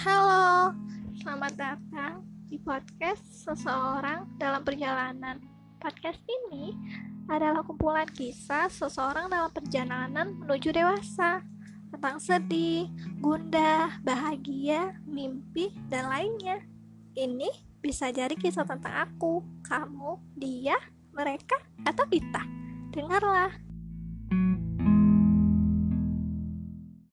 Halo, selamat datang di podcast Seseorang dalam Perjalanan. Podcast ini adalah kumpulan kisah seseorang dalam perjalanan menuju dewasa tentang sedih, gundah, bahagia, mimpi, dan lainnya. Ini bisa jadi kisah tentang aku, kamu, dia, mereka, atau kita. Dengarlah.